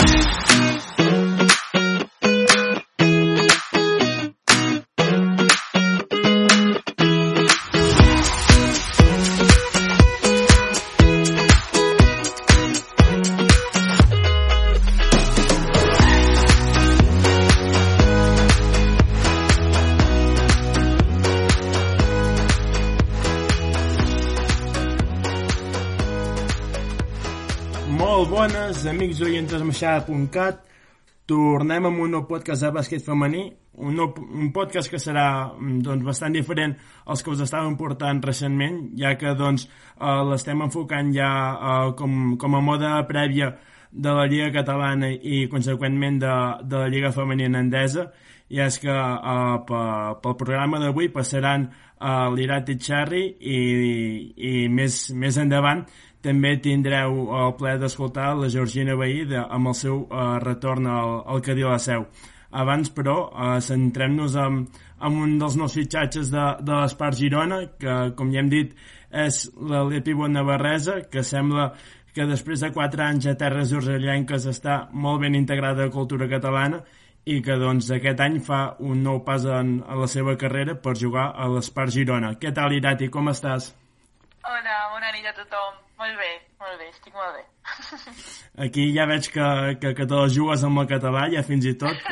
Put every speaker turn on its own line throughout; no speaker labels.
Música oients d'esmaixada.cat tornem amb un nou podcast de bàsquet femení un, nou, un podcast que serà doncs, bastant diferent als que us estàvem portant recentment ja que doncs, eh, l'estem enfocant ja eh, com, com a moda prèvia de la Lliga Catalana i conseqüentment de, de la Lliga Femenina Endesa i és que eh, pel programa d'avui passaran eh, l'Irat i Cherry i, i més, més endavant també tindreu el plaer d'escoltar la Georgina Bahí de, amb el seu uh, retorn al, al Cadí la Seu. Abans, però, uh, centrem-nos en, en un dels nous fitxatges de, de l'Espart Girona, que, com ja hem dit, és la Lepi que sembla que després de 4 anys a terres urgellenques està molt ben integrada a la cultura catalana i que doncs aquest any fa un nou pas en, a la seva carrera per jugar a l'Espart Girona. Què tal, Irati? Com estàs?
Hola, bona nit a tothom. Molt bé, molt bé, estic molt bé.
Aquí ja veig que, que, que te la jugues amb el català, ja fins i tot.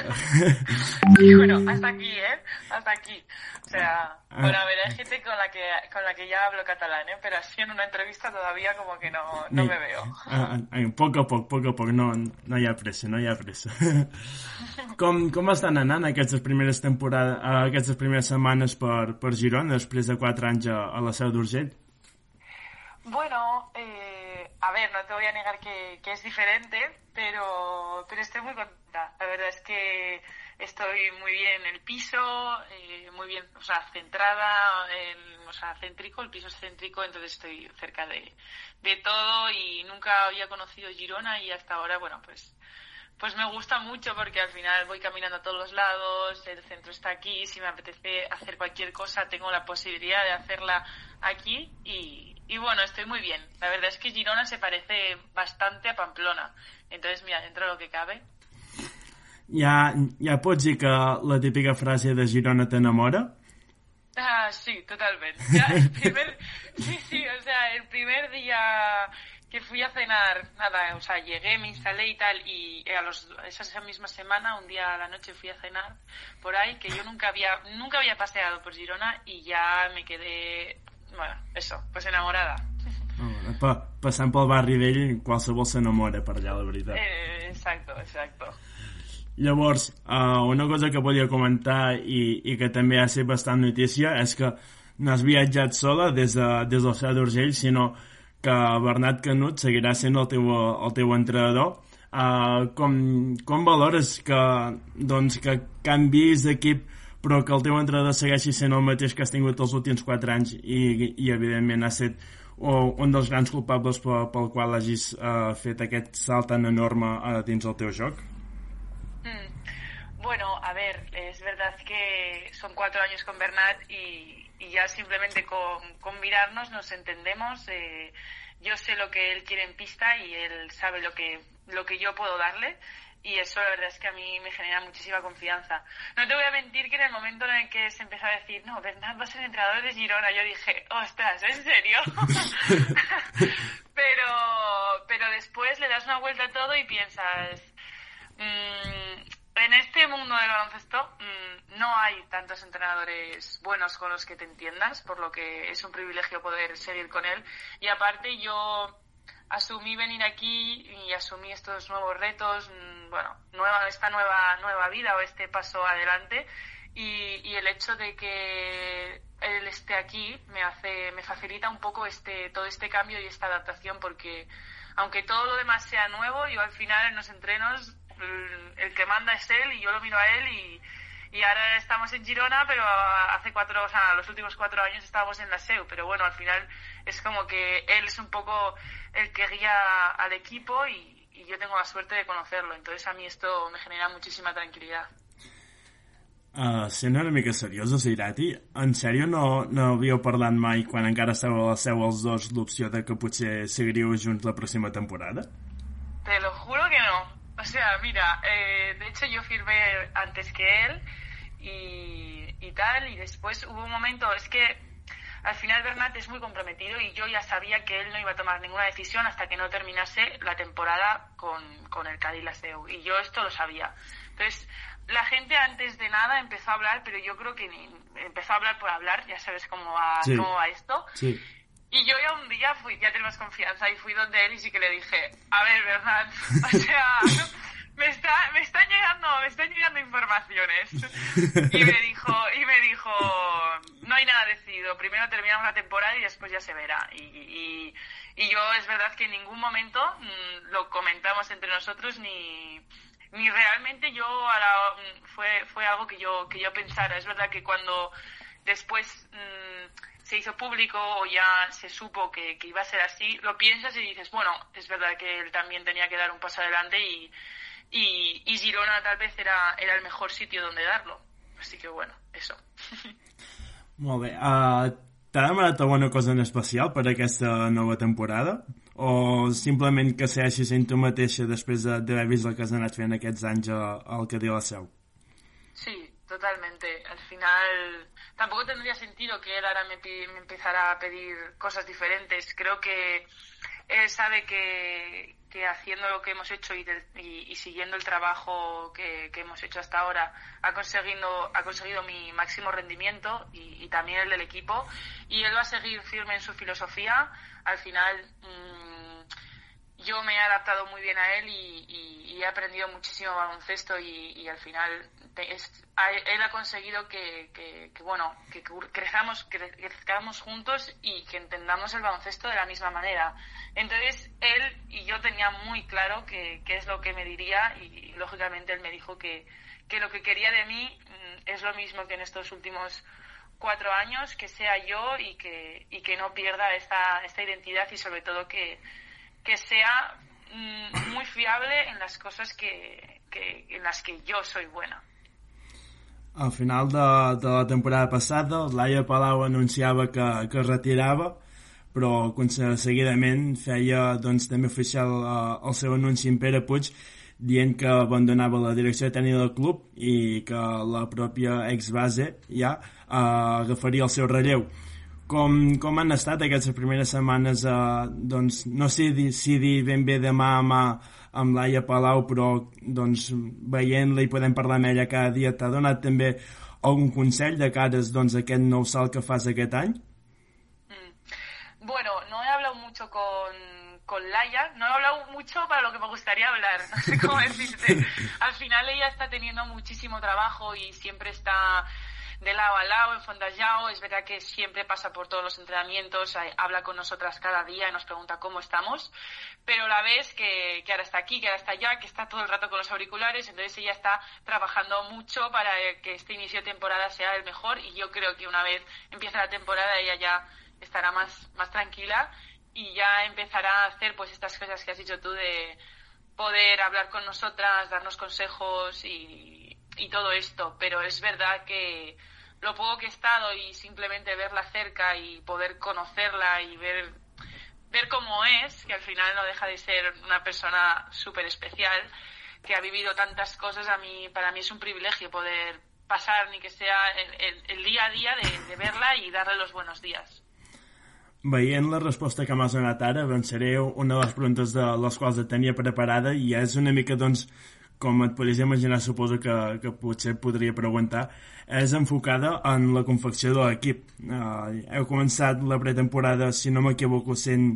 sí, bueno, hasta aquí, ¿eh? Hasta aquí. O sea, ah. bueno, a ver, hay gente con la que, con la que ya hablo catalán, ¿eh? Pero así en una entrevista todavía como que no, no me veo.
Ah, ah, poc a poc, poc a poc, no, no hi ha pressa, no hi ha pressa. com, com estan anant aquestes primeres temporades, aquestes primeres setmanes per, per Girona, després de 4 anys a, a la Seu d'Urgell?
Bueno, eh, a ver, no te voy a negar que, es diferente, pero, pero estoy muy contenta. La verdad es que estoy muy bien en el piso, eh, muy bien, o sea, centrada, en, o sea, céntrico, el piso es céntrico, entonces estoy cerca de, de todo y nunca había conocido Girona y hasta ahora, bueno, pues pues me gusta mucho porque al final voy caminando a todos los lados, el centro está aquí, si me apetece hacer cualquier cosa tengo la posibilidad de hacerla aquí y, y bueno, estoy muy bien. La verdad es que Girona se parece bastante a Pamplona. Entonces, mira, dentro de lo que cabe.
Ya, ya pots dir que la típica frase de Girona t'enamora?
Ah, sí, totalmente. Ya, el primer, sí, sí, o sea, el primer día que fui a cenar, nada, o sea, llegué, me instalé y tal, y a los, esa misma semana, un día a la noche fui a cenar por ahí, que yo nunca había, nunca había paseado por Girona y ya me quedé, bueno, eso, pues enamorada.
Oh, pa, passant pel barri vell, qualsevol s'enamora per allà, la veritat.
Eh, exacto, exacto.
Llavors, uh, una cosa que volia comentar i, i que també ha sigut bastant notícia és que no has viatjat sola des, de, des del Seu d'Urgell, sinó que Bernat Canut seguirà sent el teu, el teu entrenador. Uh, com, com valores que, doncs, que canvis d'equip però que el teu entrenador segueixi sent el mateix que has tingut els últims 4 anys i, i evidentment ha estat un dels grans culpables pel, pel qual hagis uh, fet aquest salt tan enorme uh, dins el teu joc?
Mm. Bueno, a ver, es verdad que son cuatro años con Bernat y, y ya simplemente con, con, mirarnos nos entendemos. Eh, yo sé lo que él quiere en pista y él sabe lo que, lo que yo puedo darle y eso la verdad es que a mí me genera muchísima confianza. No te voy a mentir que en el momento en el que se empezó a decir, no, Bernat va a ser entrenador de Girona, yo dije, ostras, ¿en serio? pero, pero después le das una vuelta a todo y piensas, mmm, en este mundo del baloncesto mmm, no hay tantos entrenadores buenos con los que te entiendas, por lo que es un privilegio poder seguir con él. Y aparte yo asumí venir aquí y asumí estos nuevos retos, mm, bueno, nueva, esta nueva, nueva vida o este paso adelante. Y, y, el hecho de que él esté aquí me hace, me facilita un poco este, todo este cambio y esta adaptación porque aunque todo lo demás sea nuevo, yo al final en los entrenos el, que manda es él y yo lo miro a él y, y ahora estamos en Girona, pero hace cuatro, o sea, los últimos cuatro años estábamos en la SEU, pero bueno, al final es como que él es un poco el que guía al equipo y, y yo tengo la suerte de conocerlo, entonces a mí esto me genera muchísima tranquilidad.
Uh, sent una mica seriosa, Seirati, en sèrio no, no havíeu parlat mai quan encara estàveu a la seu els dos l'opció de que potser seguiríeu junts la pròxima temporada?
Sea, mira, eh, de hecho yo firmé antes que él y, y tal, y después hubo un momento, es que al final Bernat es muy comprometido y yo ya sabía que él no iba a tomar ninguna decisión hasta que no terminase la temporada con, con el Cádiz Laceu. Y yo esto lo sabía. Entonces, la gente antes de nada empezó a hablar, pero yo creo que ni, empezó a hablar por hablar, ya sabes cómo va,
Sí.
cómo va esto.
Sí.
Y yo ya un día fui, ya tenemos confianza, y fui donde él y sí que le dije, a ver, Bernat, o sea, me, está, me están llegando, me están llegando informaciones. Y me dijo, y me dijo, no hay nada decidido, primero terminamos la temporada y después ya se verá. Y, y, y yo es verdad que en ningún momento mm, lo comentamos entre nosotros ni, ni realmente yo a la- mm, fue, fue algo que yo, que yo pensara. Es verdad que cuando después mm, se hizo público o ya se supo que, que iba a ser así, lo piensas y dices, bueno, es verdad que él también tenía que dar un paso adelante y, y, y Girona tal vez era, era el mejor sitio donde darlo. Así que bueno, eso.
Molt bé. Uh, T'ha demanat alguna cosa en especial per aquesta nova temporada? O simplement que segueixis sent tu mateixa després de- d'haver vist el que has anat fent aquests anys al que diu la seu?
Sí, totalmente. Al final tampoco tendría sentido que él ahora me, me empezara a pedir cosas diferentes. Creo que él sabe que, haciendo lo que hemos hecho y, siguiendo el trabajo que, hemos hecho hasta ahora ha conseguido, mi máximo rendimiento y, también el del equipo y él va a seguir firme en su filosofía. Al final mm, yo me he adaptado muy bien a él y, he aprendido muchísimo baloncesto y, al final él ha conseguido que, bueno que crezcamos cre- crezcamos juntos y que entendamos el baloncesto de la misma manera entonces él y yo tenía muy claro que, que es lo que me diría y, lógicamente él me dijo que, que lo que quería de mí mm, es lo mismo que en estos últimos cuatro años que sea yo y que, y que no pierda esta, esta identidad y sobre todo que, que sea mm, muy fiable en las cosas que, que- en las que yo soy buena.
Al final de, de la temporada passada, Laia Palau anunciava que, que es retirava, però seguidament feia doncs, també oficial eh, el seu anunci en Pere Puig dient que abandonava la direcció tècnica del club i que la pròpia ex-base ja eh, agafaria el seu relleu. Com, com han estat aquestes primeres setmanes, eh, doncs, no sé si dir ben bé de mà a mà amb Laia Palau, però doncs, veient-la i podem parlar amb ella cada dia, t'ha donat també algun consell de cares doncs, aquest nou salt que fas aquest any?
Bueno, no he hablado mucho con, con Laia, no he hablado mucho para lo que me gustaría hablar, cómo decirte. Al final ella está teniendo muchísimo trabajo y siempre está de lado a lado, en Fondallao, es verdad que siempre pasa por todos los entrenamientos, habla con nosotras cada día y nos pregunta cómo estamos, pero la ves que, que ahora está aquí, que ahora está allá, que está todo el rato con los auriculares, entonces ella está trabajando mucho para que este inicio de temporada sea el mejor y yo creo que una vez empiece la temporada ella ya estará más, más tranquila y ya empezará a hacer pues estas cosas que has dicho tú de poder hablar con nosotras, darnos consejos y, y todo esto. Pero es verdad que lo poco que he estado y simplemente verla cerca y poder conocerla y ver, ver cómo es, que al final no deja de ser una persona súper especial, que ha vivido tantas cosas, a mí, para mí es un privilegio poder pasar, ni que sea el, el- día a día de, verla y darle los buenos días.
Veient la resposta que m'has donat ara, avançaré una de les preguntes de les quals et preparada i és una mica, doncs, com et podries imaginar, suposo que, que potser podria preguntar, és enfocada en la confecció de l'equip. Uh, heu començat la pretemporada, si no m'equivoco, sent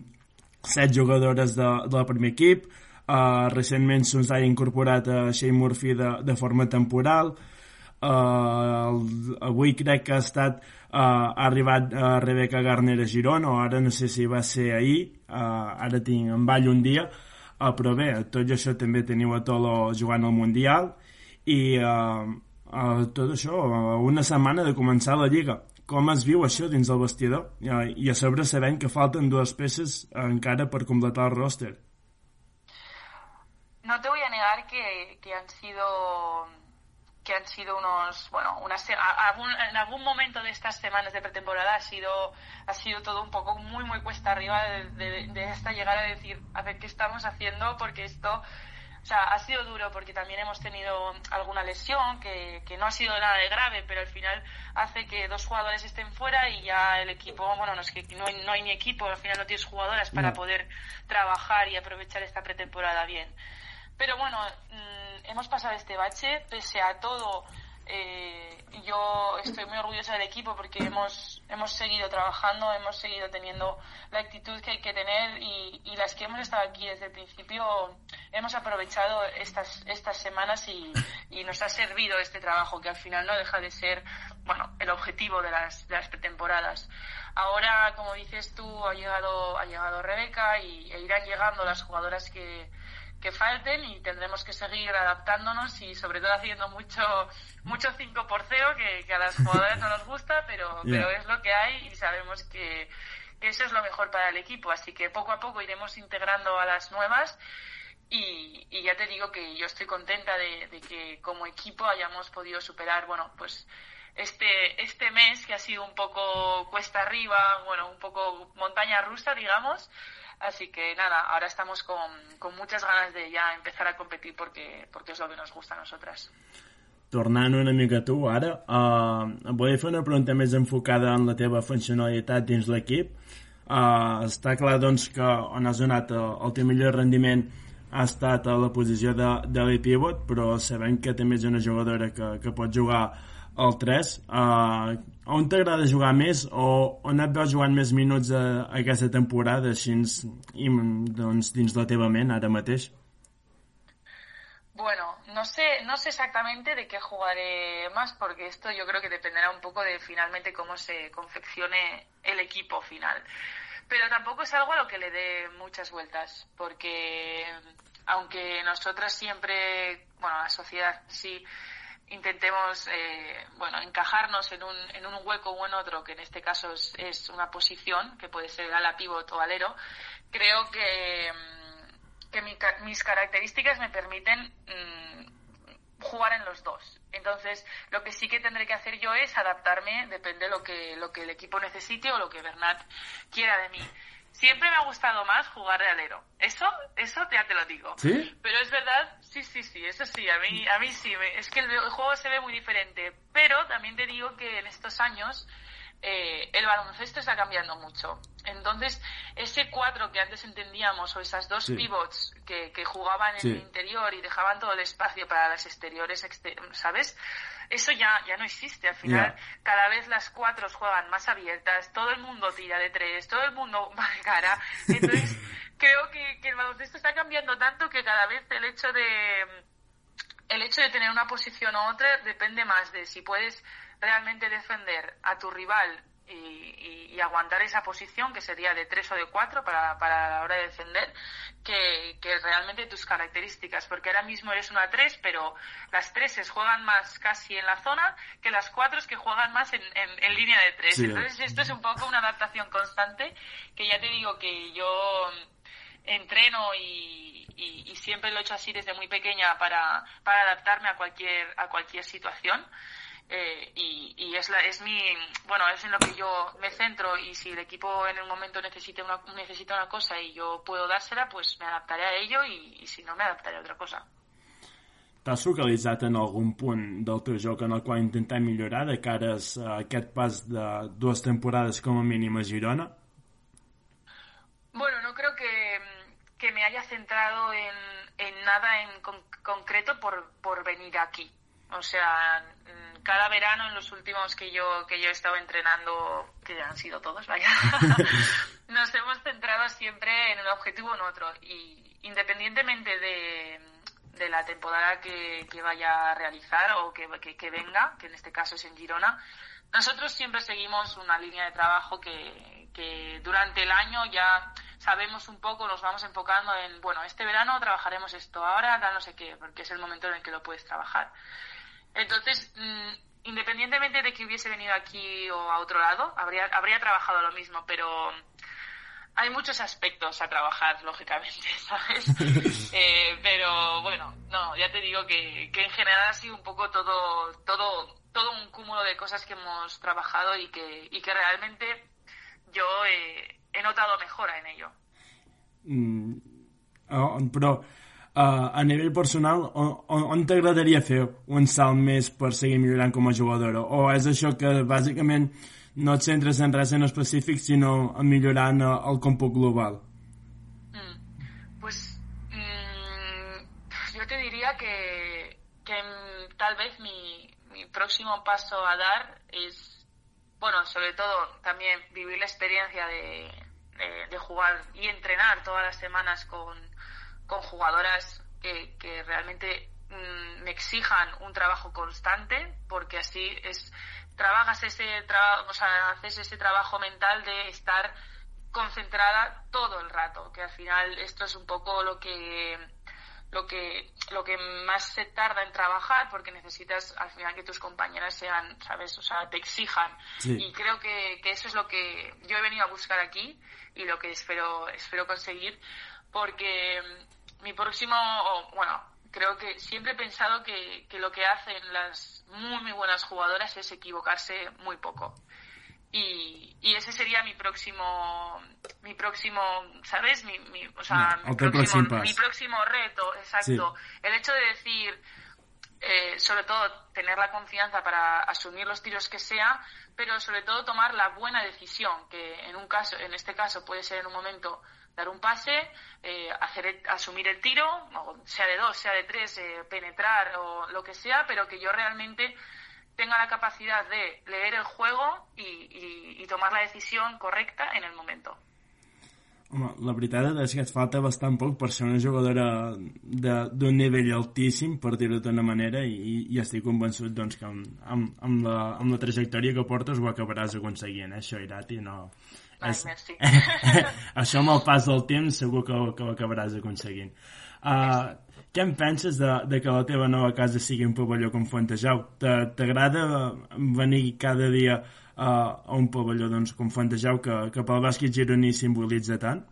set jugadores de, del primer equip, uh, recentment se'ns ha incorporat a Shane Murphy de, de forma temporal, Uh, avui crec que ha estat uh, ha arribat uh, Rebecca Garner a Girona o ara no sé si va ser ahir. Uh, ara tinc en ball un dia uh, però bé, tot i això també teniu a Tolo jugant al Mundial i uh, uh, tot això uh, una setmana de començar la Lliga. Com es viu això dins del vestidor? Uh, i a sobre sabent que falten dues peces encara per completar el roster.
No te voy a negar que, que han sido que han sido unos bueno unas algún, en algún momento de estas semanas de pretemporada ha sido ha sido todo un poco muy muy cuesta arriba de, de- de esta llegar a decir a ver qué estamos haciendo porque esto O sea, ha sido duro porque también hemos tenido alguna lesión que, que no ha sido nada de grave, pero al final hace que dos jugadores estén fuera y ya el equipo, bueno, no es que no no hay ni equipo, al final no tienes jugadoras para poder trabajar y aprovechar esta pretemporada bien. Pero bueno, mm, hemos pasado este bache, pese a todo, eh, yo estoy muy orgullosa del equipo porque hemos, hemos seguido trabajando, hemos seguido teniendo la actitud que hay que tener y, las que hemos estado aquí desde el principio hemos aprovechado estas, estas semanas y, nos ha servido este trabajo que al final no deja de ser bueno, el objetivo de las, de las pretemporadas. Ahora, como dices tú, ha llegado, ha llegado Rebeca y, e irán llegando las jugadoras que, que falten y tendremos que seguir adaptándonos y sobre todo haciendo mucho mucho 5 por 0 que, a las jugadoras no nos gusta pero pero es lo que hay y sabemos que, eso es lo mejor para el equipo. Así que poco a poco iremos integrando a las nuevas y, ya te digo que yo estoy contenta de, de, que como equipo hayamos podido superar bueno pues este este mes que ha sido un poco cuesta arriba bueno un poco montaña rusa digamos Así que nada, ahora estamos con, con muchas ganas de ya empezar a competir porque, porque és lo que nos gusta a nosaltres.
Tornant una mica a tu ara, uh, volia fer una pregunta més enfocada en la teva funcionalitat dins l'equip. Uh, està clar doncs, que on has donat el, el teu millor rendiment ha estat a la posició de, de pivot, però sabem que també és una jugadora que, que pot jugar el 3. Uh, on t'agrada jugar més o on et veus jugant més minuts a, a aquesta temporada així i, doncs, dins la teva ment ara mateix?
Bueno, no sé, no sé exactamente de qué jugaré más porque esto yo creo que dependerá un poco de finalmente cómo se confeccione el equipo final. Pero tampoco es algo a lo que le dé muchas vueltas porque aunque nosotras siempre, bueno, la sociedad sí intentemos eh, bueno encajarnos en un, en un hueco o en otro que en este caso es, una posición que puede ser ala pivot o alero creo que, mm, que mis características me permiten mm, jugar en los dos. Entonces lo que sí que tendré que hacer yo es adaptarme depende de lo que lo que el equipo necesite o lo que Bernat quiera de mí Siempre me ha gustado más jugar de alero. Eso, eso ya te lo digo.
¿Sí?
Pero es verdad, sí, sí, sí, eso sí, a mí, a mí sí. Es que el, juego se ve muy diferente. Pero también te digo que en estos años eh, el baloncesto está cambiando mucho. Entonces, ese cuatro que antes entendíamos, o esas dos pivots que, que jugaban en el interior y dejaban todo el espacio para las exteriores, ¿sabes? Eso ya, ya no existe. Al final, cada vez las cuatro juegan más abiertas, todo el mundo tira de tres, todo el mundo va de cara. Entonces, creo que, que el baloncesto está cambiando tanto que cada vez el hecho de el hecho de tener una posición u otra depende más de si puedes realmente defender a tu rival y, aguantar esa posición, que sería de tres o de cuatro para, para la hora de defender, que, realmente tus características, porque ahora mismo eres una tres, pero las treses juegan más casi en la zona que las cuatro que juegan más en, en, línea de tres. Entonces esto es un poco una adaptación constante, que ya te digo que yo entreno y, y, siempre lo he hecho así desde muy pequeña para, para adaptarme a cualquier, a cualquier situación. Eh, y, es, la, es mi, bueno, es en lo que yo me centro y si el equipo en el momento necesita una, necesita una cosa y yo puedo dársela, pues me adaptaré a ello y, si no, me adaptaré a otra cosa.
T'has focalitzat en algun punt del teu joc en el qual intentar millorar de cara a aquest pas de dues temporades como a mínim a Girona?
Bueno, no creo que, que me haya centrado en, en nada en concreto por, por venir aquí. O sea, mm, cada verano en los últimos que yo que yo he estado entrenando, que han sido todos, vaya, nos hemos centrado siempre en un objetivo o en otro. Y independientemente de, de la temporada que, que, vaya a realizar o que, que, venga, que en este caso es en Girona, nosotros siempre seguimos una línea de trabajo que, que durante el año ya sabemos un poco, nos vamos enfocando en, bueno, este verano trabajaremos esto, ahora no sé qué, porque es el momento en el que lo puedes trabajar. Entonces, mm, independientemente de que hubiese venido aquí o a otro lado, habría, habría trabajado lo mismo, pero hay muchos aspectos a trabajar, lógicamente, ¿sabes? Eh, pero bueno, no, ya te digo que, que en general ha sido un poco todo, todo, todo un cúmulo de cosas que hemos trabajado y que, y que realmente yo he notado mejora en ello.
Mm, oh, pero Uh, a nivell personal, on, on, t'agradaria fer un salt més per seguir millorant com a jugadora? O és això que bàsicament no et centres en res en específic, sinó en millorant el còmput global?
Mm. Pues mm, yo te diría que, que tal vez mi, mi próximo paso a dar es, bueno, sobre todo también vivir la experiencia de, de, de jugar y entrenar todas las semanas con con jugadoras que, que realmente mmm, me exijan un trabajo constante, porque así es trabajas ese trabajo, o sea, haces ese trabajo mental de estar concentrada todo el rato, que al final esto es un poco lo que lo que lo que más se tarda en trabajar porque necesitas al final que tus compañeras sean sabes o sea te exijan. Sí. y creo que, que, eso es lo que yo he venido a buscar aquí y lo que espero espero conseguir porque mi próximo, bueno, creo que siempre he pensado que, que, lo que hacen las muy, muy buenas jugadoras es equivocarse muy poco. Y, y ese sería mi próximo, mi próximo, ¿sabes? Mi, mi o sea,
no,
mi, próximo, mi, próximo, reto, exacto. Sí. El hecho de decir, eh, sobre todo, tener la confianza para asumir los tiros que sea, pero sobre todo tomar la buena decisión, que en un caso, en este caso puede ser en un momento dar un pase, eh, hacer el, asumir el tiro, sea de dos, sea de tres, eh, penetrar o lo que sea, pero que yo realmente tenga la capacidad de leer el juego y, y, y tomar la decisión correcta en el momento.
Home, la veritat és que et falta bastant poc per ser una jugadora d'un nivell altíssim, per dir-ho d'una manera, i, i estic convençut doncs, que amb, amb, amb, la, amb la trajectòria que portes ho acabaràs aconseguint, eh, això, Irati, no,
Ai, merci.
Això amb el pas del temps segur que, que ho acabaràs aconseguint. Uh, què en penses de, de que la teva nova casa sigui un pavelló com Fontejau? T'agrada venir cada dia uh, a un pavelló doncs, com Fontejau que, que pel bàsquet gironí simbolitza tant?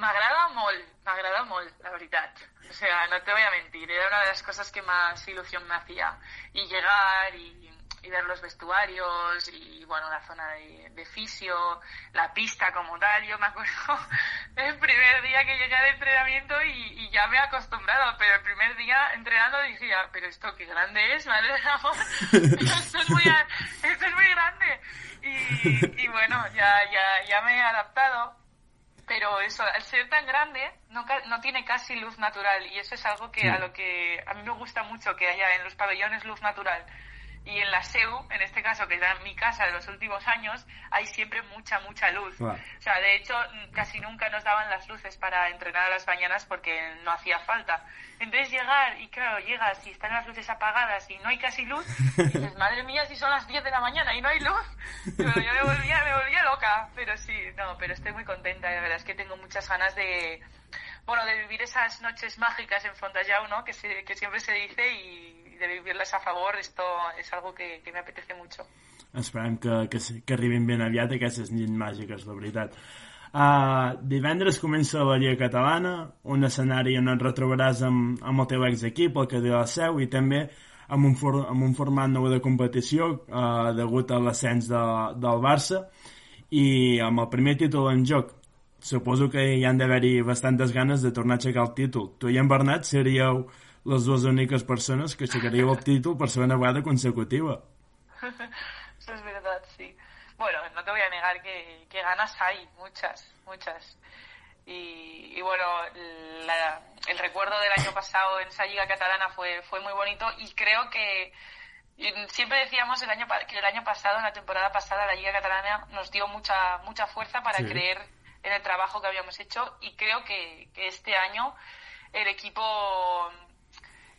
M'agrada molt, m'agrada molt, la veritat. O sea, no te voy a mentir, era una de las cosas que más ilusión me hacía. Y llegar y y ver los vestuarios y bueno la zona de, de fisio, la pista como tal. Yo me acuerdo el primer día que llegué al entrenamiento y, y, ya me he acostumbrado, pero el primer día entrenando decía, pero esto qué grande es, madre del amor, esto es muy, esto es muy grande. Y, y bueno, ya, ya, ya me he adaptado pero eso, al ser tan grande, no, no, tiene casi luz natural y eso es algo que a lo que a mí me gusta mucho que haya en los pabellones luz natural y en la SEU, en este caso, que era mi casa de los últimos años, hay siempre mucha, mucha luz. Wow. O sea, de hecho, casi nunca nos daban las luces para entrenar a las mañanas porque no hacía falta. Entonces llegar, y claro, llegas y están las luces apagadas y no hay casi luz, y dices, madre mía, si son las 10 de la mañana y no hay luz. Pero yo me volvía, me volvía loca. Pero sí, no, pero estoy muy contenta, la verdad es que tengo muchas ganas de, bueno, de vivir esas noches mágicas en Fontajau, ¿no? Que, se, que siempre se dice y de vivirles a favor, esto es algo que, que me apetece mucho.
Esperem que, que, que arribin ben aviat aquestes nits màgiques, la veritat. Uh, divendres comença la Lliga Catalana, un escenari on et retrobaràs amb, amb el teu ex-equip, el que de la seu, i també amb un, for, amb un format nou de competició uh, degut a l'ascens de, del Barça i amb el primer títol en joc suposo que hi han d'haver-hi bastantes ganes de tornar a aixecar el títol. Tu i en Bernat seríeu les dues úniques persones que aixecaríeu el títol per segona vegada consecutiva.
Eso es verdad, sí. Bueno, no te voy a negar que, que ganas hay, muchas, muchas. Y, y bueno, la, el recuerdo del año pasado en esa liga catalana fue, fue muy bonito y creo que siempre decíamos el año que el año pasado, en la temporada pasada, la liga catalana nos dio mucha, mucha fuerza para sí. creer en el trabajo que habíamos hecho y creo que, que este año el equipo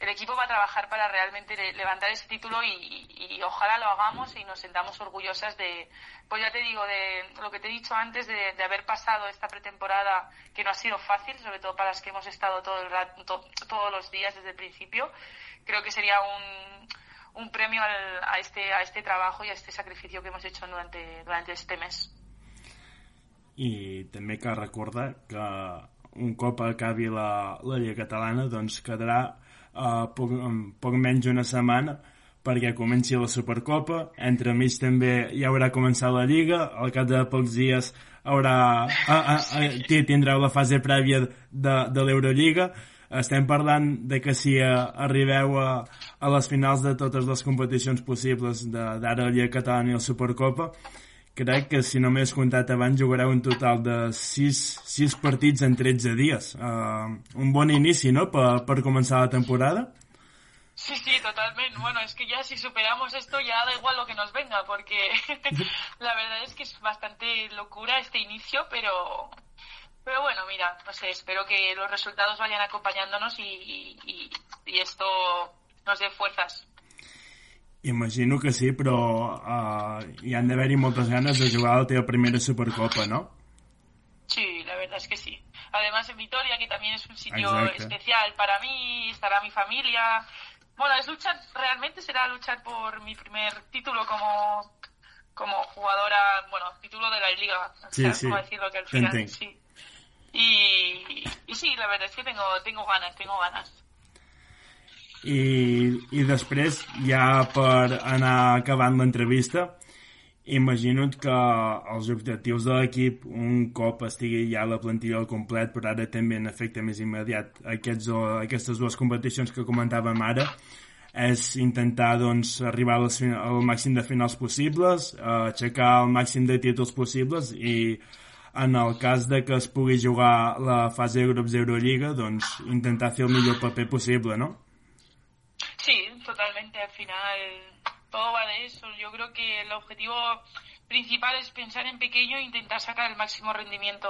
el equipo va a trabajar para realmente levantar ese título y, y, ojalá lo hagamos y nos sentamos orgullosas de, pues ya te digo, de lo que te he dicho antes, de, de haber pasado esta pretemporada que no ha sido fácil, sobre todo para las que hemos estado todo el rato, to, todos los días desde el principio. Creo que sería un, un premio al, a, este, a este trabajo y a este sacrificio que hemos hecho durante, durante este mes.
I també cal recordar que un cop acabi la, la Lliga Catalana doncs quedarà uh, poc, poc menys una setmana perquè comenci la Supercopa, entre mig també hi haurà començat la Lliga, al cap de pocs dies haurà, a, a, a, tindreu la fase prèvia de, de l'Eurolliga, estem parlant de que si arribeu a, a les finals de totes les competicions possibles d'ara la Lliga Catalana i la Supercopa, crec que si no m'he comptat abans jugareu un total de 6, 6 partits en 13 dies. Uh, un bon inici, no?, per, per començar la temporada.
Sí, sí, totalmente. Bueno, es que ya si superamos esto ya da igual lo que nos venga, porque la verdad es que es bastante locura este inicio, pero pero bueno, mira, no sé, espero que los resultados vayan acompañándonos y, y, y esto nos dé fuerzas.
Imagino que sí, però uh, hi han d'haver-hi moltes ganes de jugar a la teva primera Supercopa, ¿no?
Sí, la verdad es que sí. Además en Vitoria, que también es un sitio especial para mí, estará mi familia, Bueno, es luchar, realmente será luchar por mi primer título como, como jugadora, bueno, título de la liga, sí, sí. cómo decirlo que al final, sí. Y, y sí, la verdad es que tengo, tengo ganas, tengo ganas.
I, i després, ja per anar acabant l'entrevista, Imagino que els objectius de l'equip, un cop estigui ja la plantilla al complet, però ara també en efecte més immediat aquests, aquestes dues competicions que comentàvem ara, és intentar doncs, arribar al màxim de finals possibles, aixecar el màxim de títols possibles i en el cas de que es pugui jugar la fase de grups d'Eurolliga, doncs intentar fer el millor paper possible, no?
Totalmente. Al final todo va de eso. Yo creo que el objetivo principal es pensar en pequeño e intentar sacar el máximo rendimiento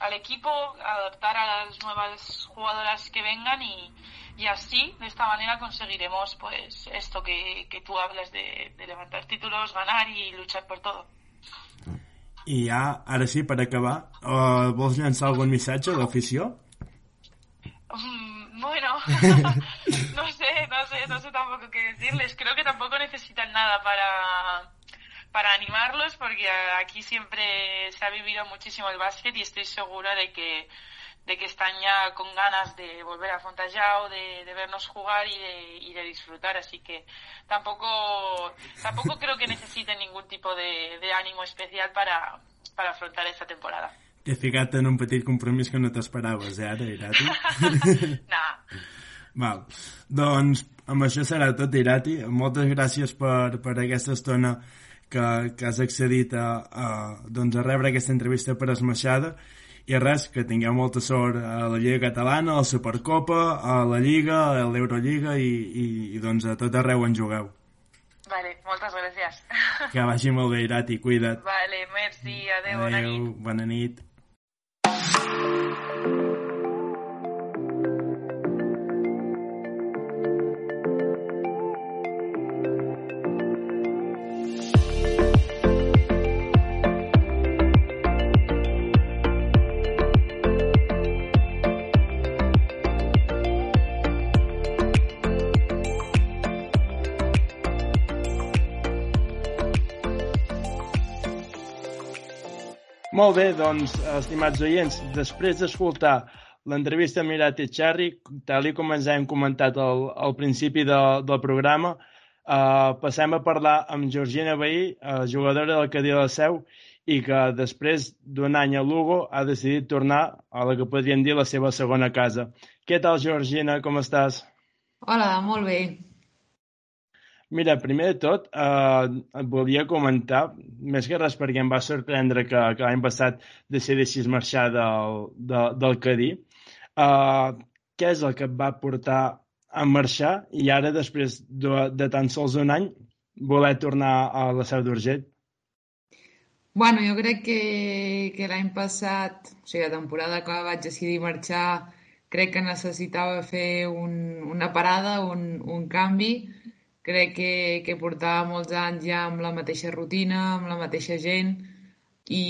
al equipo, adaptar a las nuevas jugadoras que vengan y, y así, de esta manera, conseguiremos pues esto que, que tú hablas de, de levantar títulos, ganar y luchar por todo.
I ja, ara sí, per acabar, uh, vols llançar algun missatge a l'afició?
Mm, bueno, no sé, no sé, no sé tampoco qué decirles. Creo que tampoco necesitan nada para, para animarlos porque aquí siempre se ha vivido muchísimo el básquet y estoy segura de que de que están ya con ganas de volver a Fontallao, de, de vernos jugar y de, y de disfrutar, así que tampoco tampoco creo que necesiten ningún tipo de, de ánimo especial para, para afrontar esta temporada.
T'he ficat en un petit compromís que no t'esperaves, eh, ara, Irati?
no.
Val. Doncs amb això serà tot, Irati. Moltes gràcies per, per aquesta estona que, que has accedit a, a, doncs a rebre aquesta entrevista per esmaixada i res, que tingueu molta sort a la Lliga Catalana, a la Supercopa, a la Lliga, a l'Eurolliga i, i, i doncs a tot arreu en jugueu.
Vale, moltes gràcies.
Que vagi molt bé, Irati, cuida't.
Vale, merci, adeu, adeu bona nit.
Bona nit. Molt bé, doncs, estimats oients, després d'escoltar l'entrevista amb Mirat Echarri, tal com ens hem comentat al, al principi de, del programa, eh, passem a parlar amb Georgina Bahí, eh, jugadora del Cadí de la Seu, i que després d'un any a Lugo ha decidit tornar a la que podríem dir la seva segona casa. Què tal, Georgina? Com estàs?
Hola, molt bé.
Mira, primer de tot, eh, et volia comentar, més que res perquè em va sorprendre que, que l'any passat decidissis marxar del, de, del Cadí. Eh, què és el que et va portar a marxar i ara, després de, de tan sols un any, voler tornar a la Seu d'Urgell?
Bueno, jo crec que, que l'any passat, o sigui, la temporada que vaig decidir marxar, crec que necessitava fer un, una parada, un, un canvi, crec que, que portava molts anys ja amb la mateixa rutina, amb la mateixa gent, i,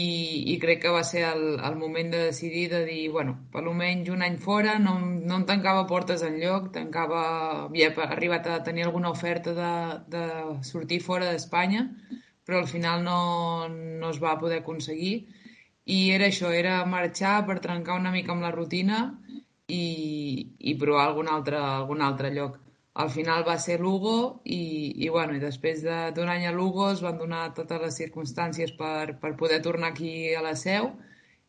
i crec que va ser el, el moment de decidir de dir, bueno, per almenys un any fora, no, no em tancava portes en lloc, tancava, havia arribat a tenir alguna oferta de, de sortir fora d'Espanya, però al final no, no es va poder aconseguir, i era això, era marxar per trencar una mica amb la rutina i, i provar algun altre, algun altre lloc al final va ser Lugo i, i, bueno, i després d'un any a Lugo es van donar totes les circumstàncies per, per poder tornar aquí a la seu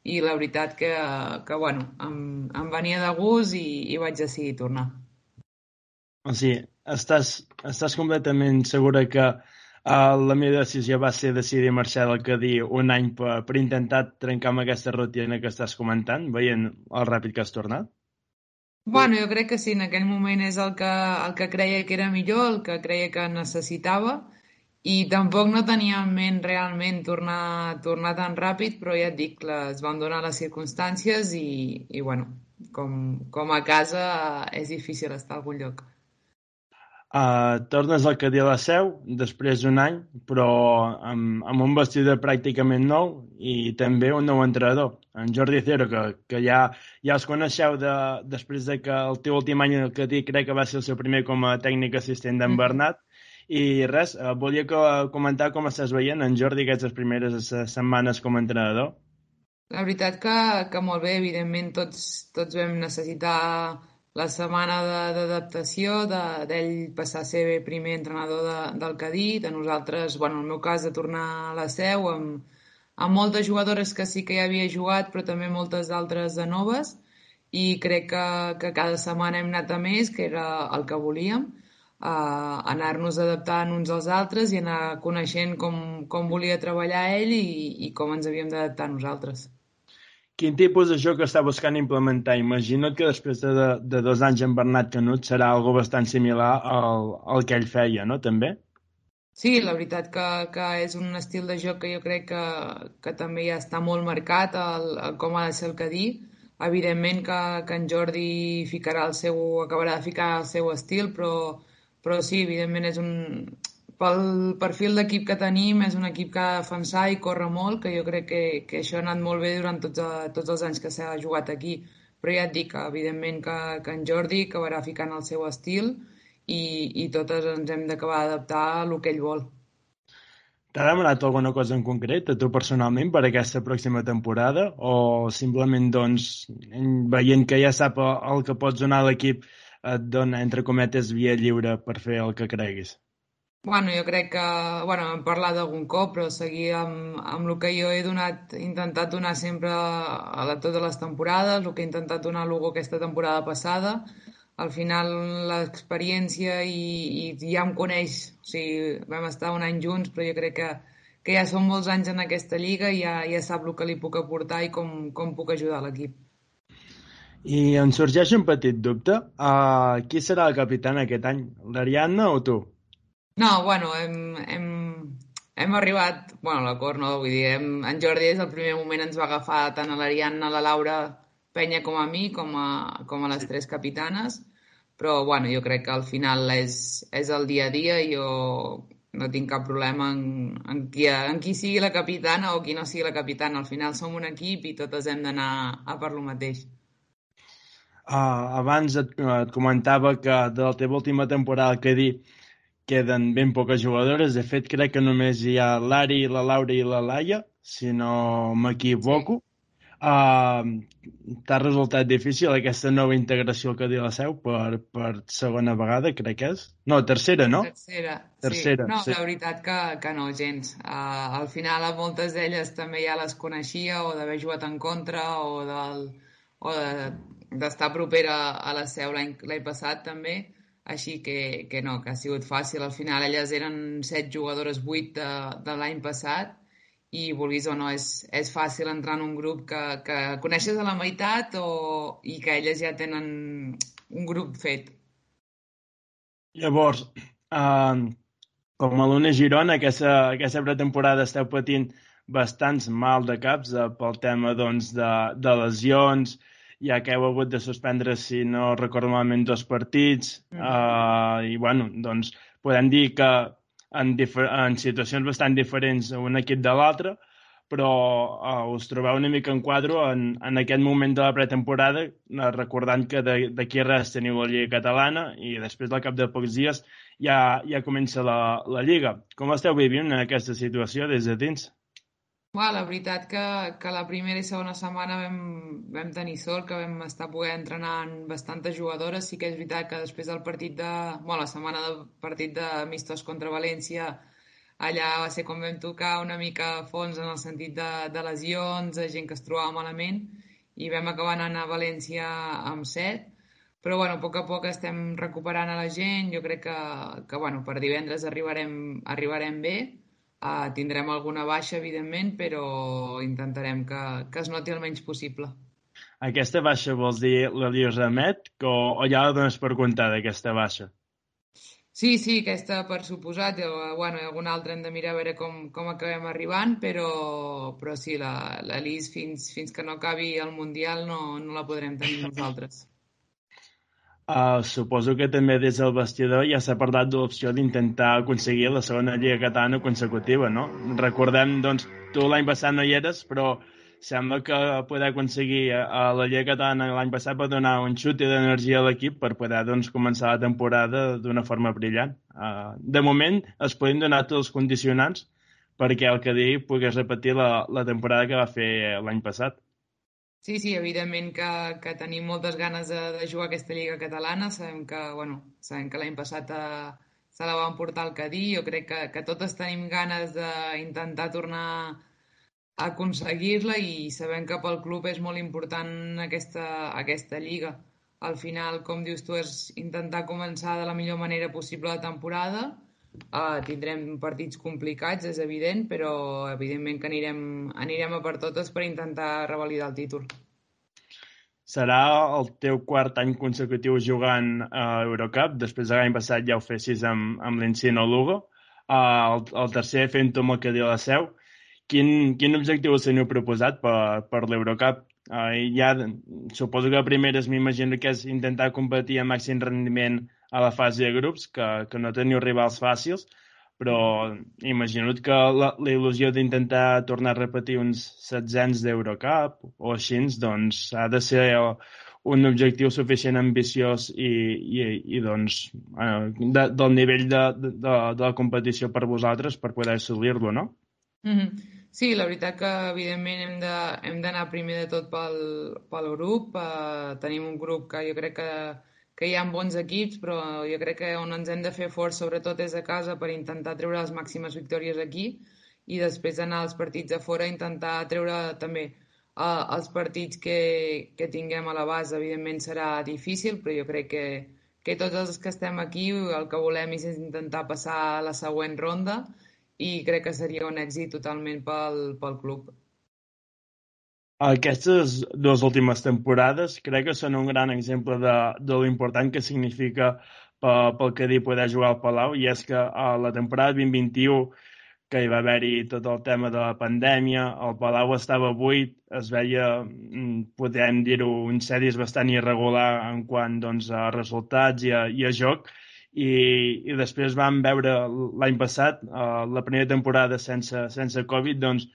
i la veritat que, que bueno, em, em venia de gust i, i vaig decidir tornar.
O sigui, estàs, estàs completament segura que uh, la meva decisió va ser decidir marxar del Cadí un any per, per intentar trencar amb aquesta rutina que estàs comentant, veient el ràpid que has tornat?
Bueno, jo crec que sí, en aquell moment és el que, el que creia que era millor, el que creia que necessitava i tampoc no tenia en ment realment tornar, tornar tan ràpid, però ja et dic, les van donar les circumstàncies i, i bueno, com, com a casa és difícil estar a algun lloc.
Uh, tornes al Cadí a la Seu després d'un any, però amb, amb un vestidor pràcticament nou i també un nou entrenador, en Jordi Cero, que, que ja, ja els coneixeu de, després de que el teu últim any al Cadí crec que va ser el seu primer com a tècnic assistent d'en mm. Bernat. I res, uh, volia que, comentar com estàs veient en Jordi aquestes primeres setmanes com a entrenador.
La veritat que, que molt bé, evidentment tots, tots vam necessitar la setmana d'adaptació, d'ell de, passar a ser primer entrenador de, del Cadí, de nosaltres, bueno, en el meu cas, de tornar a la seu, amb, amb moltes jugadores que sí que ja havia jugat, però també moltes d'altres de noves, i crec que, que cada setmana hem anat a més, que era el que volíem, uh, anar-nos adaptant uns als altres i anar coneixent com, com volia treballar ell i, i com ens havíem d'adaptar nosaltres.
Quin tipus de joc està buscant implementar? Imagina't que després de, de dos anys amb Bernat Canut serà algo bastant similar al, al que ell feia, no? També?
Sí, la veritat que, que és un estil de joc que jo crec que, que també ja està molt marcat el, el com ha de ser el Cadí. Evidentment que, que en Jordi ficarà el seu, acabarà de ficar el seu estil, però, però sí, evidentment és un, pel perfil d'equip que tenim, és un equip que ha de defensar i corre molt, que jo crec que, que això ha anat molt bé durant tots, tots els anys que s'ha jugat aquí. Però ja et dic que, evidentment, que, que en Jordi acabarà ficant el seu estil i, i totes ens hem d'acabar d'adaptar a el que ell vol.
T'ha demanat alguna cosa en concret a tu personalment per aquesta pròxima temporada o simplement doncs veient que ja sap el que pots donar a l'equip et dona entre cometes via lliure per fer el que creguis?
Bueno, jo crec que, bueno, hem parlat d'algun cop, però seguir amb, amb el que jo he donat, intentat donar sempre a la, totes les temporades, el que he intentat donar a Lugo aquesta temporada passada, al final l'experiència i, i ja em coneix, o sigui, vam estar un any junts, però jo crec que, que ja són molts anys en aquesta lliga i ja, ja sap el que li puc aportar i com, com puc ajudar l'equip.
I em sorgeix un petit dubte. Uh, qui serà el capità aquest any, l'Ariadna o tu?
No, bueno, hem, hem, hem arribat, bueno, l'acord no, vull dir, hem, en Jordi des del primer moment ens va agafar tant a l'Ariadna, a la Laura Penya com a mi, com a, com a les tres capitanes, però bueno, jo crec que al final és, és el dia a dia i jo no tinc cap problema en, en, qui, en qui sigui la capitana o qui no sigui la capitana. Al final som un equip i totes hem d'anar a per lo mateix.
Uh, abans et, et comentava que de la teva última temporada que dit queden ben poques jugadores. De fet, crec que només hi ha l'Ari, la Laura i la Laia, si no m'equivoco. Sí. Uh, T'ha resultat difícil aquesta nova integració al Cadí la Seu per, per segona vegada, crec que és? No, tercera, no?
Tercera, tercera sí. No, sí. la veritat que, que no, gens. Uh, al final a moltes d'elles també ja les coneixia o d'haver jugat en contra o del, o d'estar de, propera a la Seu l'any passat també així que, que no, que ha sigut fàcil. Al final elles eren set jugadores, vuit de, de l'any passat i vulguis o no, és, és fàcil entrar en un grup que, que coneixes a la meitat o, i que elles ja tenen un grup fet.
Llavors, uh, com a l'Una Girona, aquesta, aquesta pretemporada esteu patint bastants mal de caps uh, pel tema doncs, de, de lesions, ja que heu hagut de suspendre, si no recordo malament, dos partits, mm. uh, i bueno, doncs podem dir que en, en situacions bastant diferents un equip de l'altre, però uh, us trobeu una mica en quadro en, en aquest moment de la pretemporada, uh, recordant que d'aquí res teniu la Lliga Catalana i després del cap de pocs dies ja, ja comença la, la Lliga. Com esteu vivint aquesta situació des de dins?
Bueno, la veritat que, que la primera i segona setmana vam, vam tenir sort, que vam estar poder entrenar amb bastantes jugadores. Sí que és veritat que després del partit de... Bueno, la setmana del partit de Mistos contra València, allà va ser com vam tocar una mica a fons en el sentit de, de lesions, de gent que es trobava malament, i vam acabar anant a València amb set. Però, bueno, a poc a poc estem recuperant a la gent. Jo crec que, que bueno, per divendres arribarem, arribarem bé Uh, tindrem alguna baixa, evidentment, però intentarem que, que es noti el menys possible.
Aquesta baixa vols dir la Remet o, o ja la dones per comptada, aquesta baixa?
Sí, sí, aquesta per suposat. O, bueno, alguna altra hem de mirar a veure com, com acabem arribant, però, però sí, la, la Lis fins, fins que no acabi el Mundial no, no la podrem tenir nosaltres.
Uh, suposo que també des del vestidor ja s'ha parlat de l'opció d'intentar aconseguir la segona Lliga Catalana consecutiva, no? Recordem, doncs, tu l'any passat no hi eres, però sembla que poder aconseguir a la Lliga Catalana l'any passat va donar un xut d'energia a l'equip per poder doncs, començar la temporada d'una forma brillant. Uh, de moment es poden donar tots els condicionants perquè el que digui pogués repetir la, la temporada que va fer l'any passat.
Sí, sí, evidentment que, que tenim moltes ganes de, de jugar aquesta Lliga Catalana. Sabem que, bueno, sabem que l'any passat a, eh, se la van portar al Cadí. Jo crec que, que totes tenim ganes d'intentar tornar a aconseguir-la i sabem que pel club és molt important aquesta, aquesta lliga. Al final, com dius tu, és intentar començar de la millor manera possible la temporada Uh, tindrem partits complicats, és evident, però evidentment que anirem, anirem a per totes per intentar revalidar el títol.
Serà el teu quart any consecutiu jugant a Eurocup, després de l'any passat ja ho fessis amb, amb l'Encino Lugo, uh, el, el tercer fent-ho amb el que diu la seu. Quin, quin objectiu us teniu proposat per, per l'Eurocup? Uh, ja, suposo que el primer és, m'imagino que és intentar competir a màxim rendiment a la fase de grups, que, que no teniu rivals fàcils, però imagino que la, la il·lusió d'intentar tornar a repetir uns setzents d'Eurocup o així, doncs ha de ser un objectiu suficient ambiciós i, i, i doncs, eh, de, del nivell de, de, de la competició per vosaltres per poder assolir-lo, no?
Mm -hmm. Sí, la veritat que evidentment hem d'anar primer de tot pel, pel grup. Uh, tenim un grup que jo crec que que hi ha bons equips, però jo crec que on ens hem de fer fort sobretot és a casa per intentar treure les màximes victòries aquí i després anar als partits de fora intentar treure també uh, els partits que, que tinguem a la base. Evidentment serà difícil, però jo crec que, que tots els que estem aquí el que volem és intentar passar a la següent ronda i crec que seria un èxit totalment pel, pel club.
Aquestes dues últimes temporades crec que són un gran exemple de, de l'important que significa pel, que dir poder jugar al Palau i és que a la temporada 2021 que hi va haver-hi tot el tema de la pandèmia, el Palau estava buit, es veia, mm, podem dir-ho, un sèries bastant irregular en quant doncs, a resultats i a, i a joc, i, i després vam veure l'any passat, la primera temporada sense, sense Covid, doncs,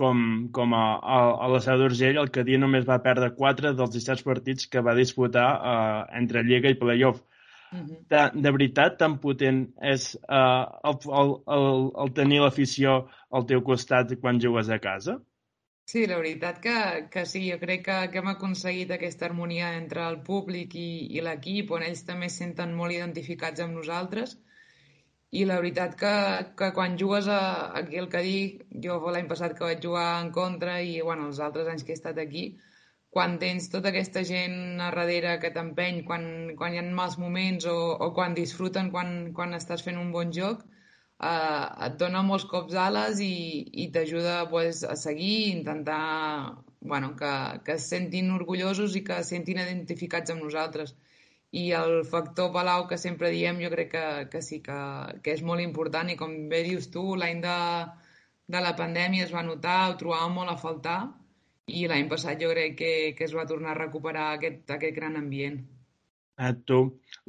com, com a, a, a la Seu d'Urgell, el Cadí només va perdre 4 dels 17 partits que va disputar uh, entre Lliga i Playoff. Uh -huh. de, de veritat, tan potent és uh, el, el, el, el tenir l'afició al teu costat quan jugues a casa?
Sí, la veritat que, que sí, jo crec que, que hem aconseguit aquesta harmonia entre el públic i, i l'equip, on ells també es senten molt identificats amb nosaltres i la veritat que, que quan jugues a, aquí al Cadí, jo l'any passat que vaig jugar en contra i bueno, els altres anys que he estat aquí, quan tens tota aquesta gent a darrere que t'empeny quan, quan hi ha mals moments o, o quan disfruten quan, quan estàs fent un bon joc, eh, et dona molts cops ales i, i t'ajuda pues, a seguir i intentar bueno, que, que es sentin orgullosos i que es sentin identificats amb nosaltres i el factor Palau que sempre diem jo crec que, que sí que, que és molt important i com bé dius tu, l'any de, de la pandèmia es va notar, ho trobàvem molt a faltar i l'any passat jo crec que, que es va tornar a recuperar aquest, aquest gran ambient.
Eh, tu,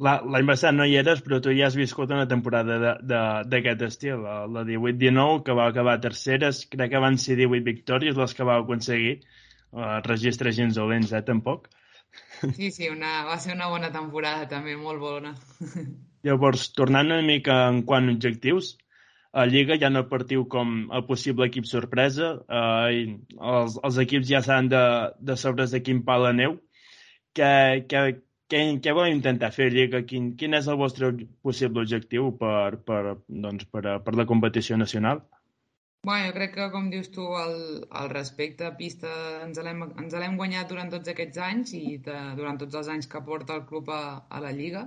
l'any passat no hi eres, però tu ja has viscut una temporada d'aquest estil, la, la 18-19, que va acabar terceres, crec que van ser 18 victòries les que va aconseguir, uh, registres gens dolents, eh, tampoc.
Sí, sí, una, va ser una bona temporada també, molt bona.
Llavors, tornant una mica en quant a objectius, a Lliga ja no partiu com a possible equip sorpresa, eh, els, els equips ja s'han de, de sobres de quin pal la neu. Què, què, què, què intentar fer Lliga? Quin, quin és el vostre possible objectiu per, per, doncs, per, per la competició nacional?
Bueno, jo crec que, com dius tu, el, el respecte a pista ens l'hem guanyat durant tots aquests anys i de, durant tots els anys que porta el club a, a la Lliga,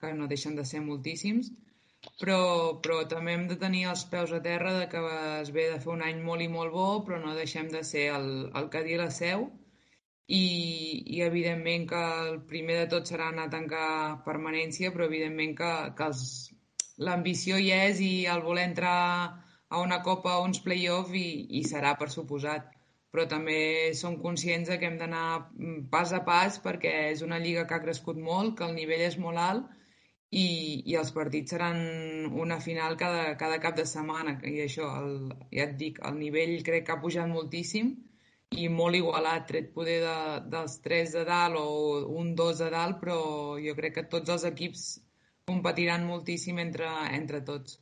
que no deixen de ser moltíssims. Però, però també hem de tenir els peus a terra de que es ve de fer un any molt i molt bo, però no deixem de ser el, el que dir la seu. I, i evidentment que el primer de tot serà anar a tancar permanència, però evidentment que, que l'ambició hi és i el voler entrar a una copa o uns play-off i, i serà per suposat. Però també som conscients que hem d'anar pas a pas perquè és una lliga que ha crescut molt, que el nivell és molt alt i, i els partits seran una final cada, cada cap de setmana. I això, el, ja et dic, el nivell crec que ha pujat moltíssim i molt igualat, tret poder de, dels tres de dalt o un dos de dalt, però jo crec que tots els equips competiran moltíssim entre, entre tots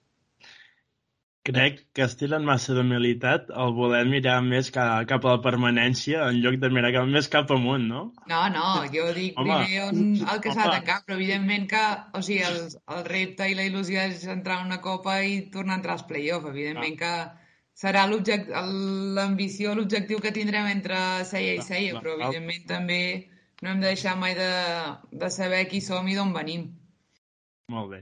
crec que estilen massa d'humilitat el voler mirar més cap, cap a la permanència en lloc de mirar cap, més cap amunt, no?
No, no, jo dic home, primer on, el que s'ha de tancar, però evidentment que o sigui, el, el repte i la il·lusió és entrar en una copa i tornar a entrar als play-off. Evidentment ah. que serà l'ambició, l'objectiu que tindrem entre seia i seia, però evidentment també no hem de deixar mai de, de saber qui som i d'on venim.
Molt bé.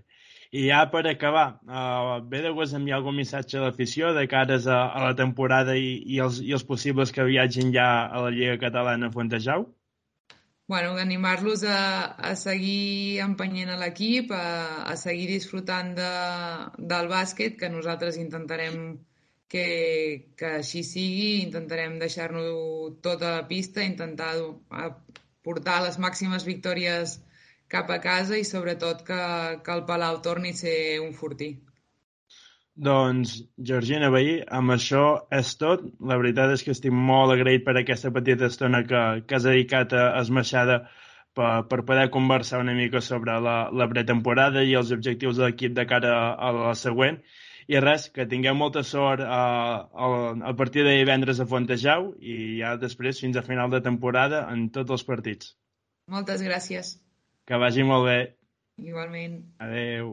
I ja per acabar, uh, ve de gust enviar algun missatge a l'afició de cares a, a la temporada i, i, els, i els possibles que viatgin ja a la Lliga Catalana a Fontejau?
Bueno, animar-los a, a seguir empenyent a l'equip, a, a seguir disfrutant de, del bàsquet, que nosaltres intentarem que, que així sigui, intentarem deixar-nos tota la pista, intentar portar les màximes victòries cap a casa i sobretot que, que el Palau torni a ser un fortí.
Doncs, Georgina Veí, amb això és tot. La veritat és que estic molt agraït per aquesta petita estona que, que has dedicat a Esmaixada per, per poder conversar una mica sobre la, la pretemporada i els objectius de l'equip de cara a, la següent. I res, que tingueu molta sort a, a, a partir de divendres a Fontejau i ja després fins a final de temporada en tots els partits.
Moltes gràcies.
Que vagi molt bé.
Igualment.
Adeu.